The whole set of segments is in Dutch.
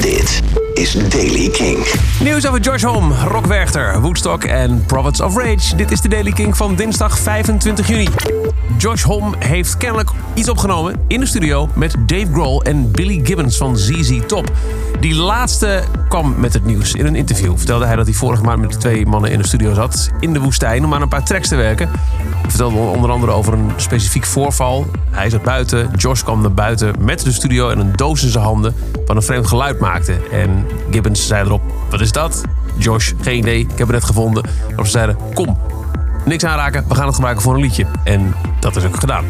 Dit is Daily King. Nieuws over George Holm, Rock Werchter, Woodstock en Prophets of Rage. Dit is de Daily King van dinsdag 25 juni. George Holm heeft kennelijk iets opgenomen in de studio met Dave Grohl en Billy Gibbons van ZZ Top. Die laatste kwam met het nieuws. In een interview vertelde hij dat hij vorige maand met twee mannen in de studio zat in de woestijn om aan een paar tracks te werken. Hij vertelde onder andere over een specifiek voorval. Hij zat buiten, Josh kwam naar buiten met de studio en een doos in zijn handen wat een vreemd geluid maakte. En Gibbons zei erop, wat is dat? Josh, geen idee, ik heb het net gevonden. Of ze zeiden, kom, niks aanraken, we gaan het gebruiken voor een liedje. En dat is ook gedaan.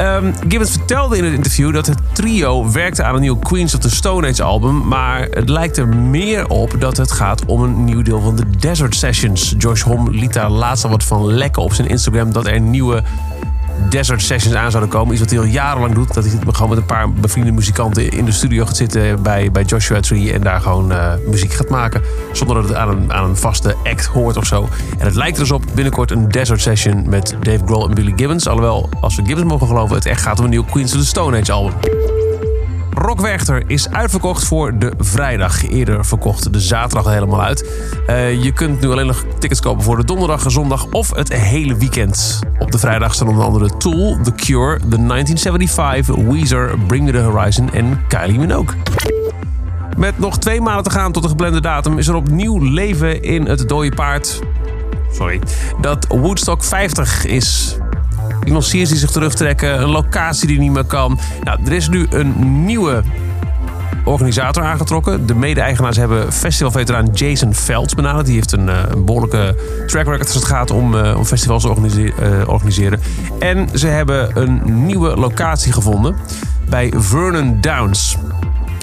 Um, Gibbons vertelde in het interview dat het trio werkte aan een nieuw Queens of the Stone Age album. Maar het lijkt er meer op dat het gaat om een nieuw deel van de Desert Sessions. Josh Hom liet daar laatst al wat van lekken op zijn Instagram dat er nieuwe Desert Sessions aan zouden komen. Iets wat hij al jarenlang doet. Dat hij gewoon met een paar bevriende muzikanten in de studio gaat zitten bij, bij Joshua Tree. En daar gewoon uh, muziek gaat maken. Zonder dat het aan een, aan een vaste act hoort of zo. En het lijkt er dus op binnenkort een Desert Session met Dave Grohl en Billy Gibbons. Alhoewel, als we Gibbons mogen geloven, het echt gaat om een nieuw Queens of the Stone Age album. Rockwerchter is uitverkocht voor de vrijdag. Eerder verkocht de zaterdag al helemaal uit. Uh, je kunt nu alleen nog tickets kopen voor de donderdag, zondag of het hele weekend. Op de vrijdag staan onder andere Tool, The Cure, The 1975, Weezer, Bring Me The Horizon en Kylie Minogue. Met nog twee maanden te gaan tot de geplande datum is er opnieuw leven in het dode paard. Sorry. Dat Woodstock 50 is. Financiers die zich terugtrekken, een locatie die niet meer kan. Nou, er is nu een nieuwe organisator aangetrokken. De mede-eigenaars hebben festivalveteraan Jason Velds benaderd. Die heeft een, een behoorlijke track record als het gaat om, uh, om festivals te uh, organiseren. En ze hebben een nieuwe locatie gevonden bij Vernon Downs.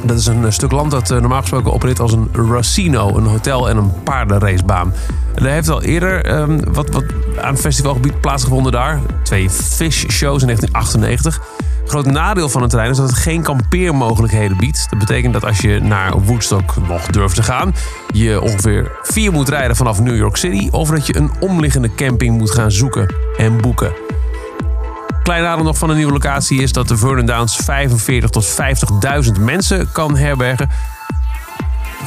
Dat is een stuk land dat normaal gesproken opereert als een racino, een hotel en een paardenracebaan. Er heeft al eerder um, wat, wat aan het festivalgebied plaatsgevonden daar. Twee fish shows in 1998. Groot nadeel van het terrein is dat het geen kampeermogelijkheden biedt. Dat betekent dat als je naar Woodstock nog durft te gaan, je ongeveer vier moet rijden vanaf New York City. Of dat je een omliggende camping moet gaan zoeken en boeken. Klein nadeel nog van de nieuwe locatie is dat de Vernon Downs 45 tot 50.000 mensen kan herbergen.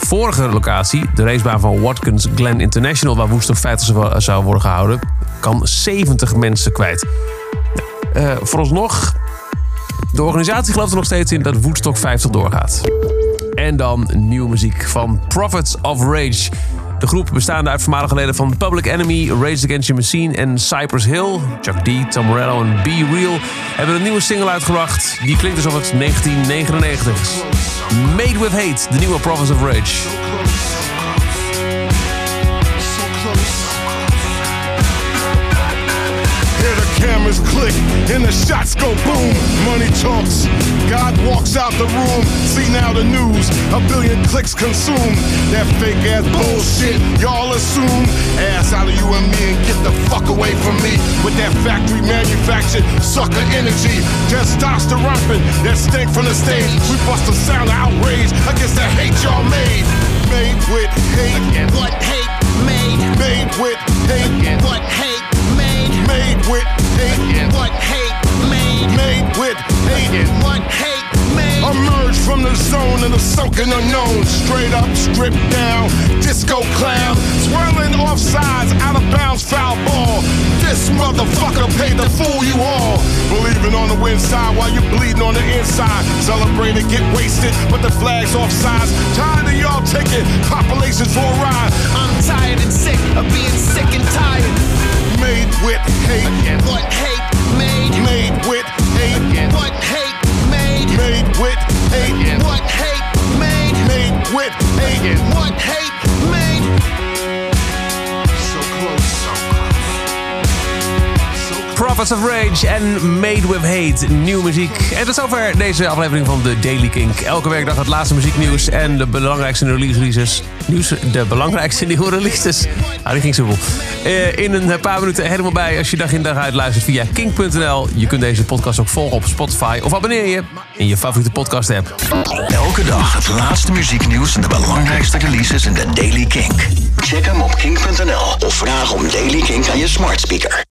Vorige locatie, de racebaan van Watkins Glen International, waar Woensdag 50 zou worden gehouden, kan 70 mensen kwijt. Uh, vooralsnog, de organisatie gelooft er nog steeds in dat Woodstock 50 doorgaat. En dan nieuwe muziek van Prophets of Rage. De groep bestaande uit voormalige leden van Public Enemy, Rage Against Your Machine en Cypress Hill, Chuck D, Tom Morello en Be Real hebben een nieuwe single uitgebracht. Die klinkt alsof het 1999 is. Made with Hate, de nieuwe Prophets of Rage. cameras click and the shots go boom. Money. God walks out the room. See now the news. A billion clicks consumed. That fake ass bullshit y'all assume. Ass out of you and me and get the fuck away from me with that factory manufactured sucker energy. Testosterone that stink from the stage. We bust a sound of outrage the of the sunken unknown. Straight up, stripped down, disco clown. Swirling off sides, out of bounds, foul ball. This motherfucker paid to fool you all. Believing on the wind side while you bleeding on the inside. Celebrating, get wasted, but the flag's off sides. Tired of y'all taking populations for a ride. I'm tired and sick of being sick and tired. Made with hate. What hate Made with hate. What hate made? Prophets of Rage en Made with Hate. Nieuwe muziek. En tot zover deze aflevering van de Daily Kink. Elke werkdag het laatste muzieknieuws en de belangrijkste releases. Nieuws, de belangrijkste nieuwe releases. Ah, die ging soepel. Uh, in een paar minuten helemaal bij als je dag in dag uit luistert via kink.nl. Je kunt deze podcast ook volgen op Spotify of abonneer je in je favoriete podcast app. Elke dag het laatste muzieknieuws en de belangrijkste releases in de Daily Kink. Check hem op kink.nl of vraag om Daily Kink aan je smart speaker.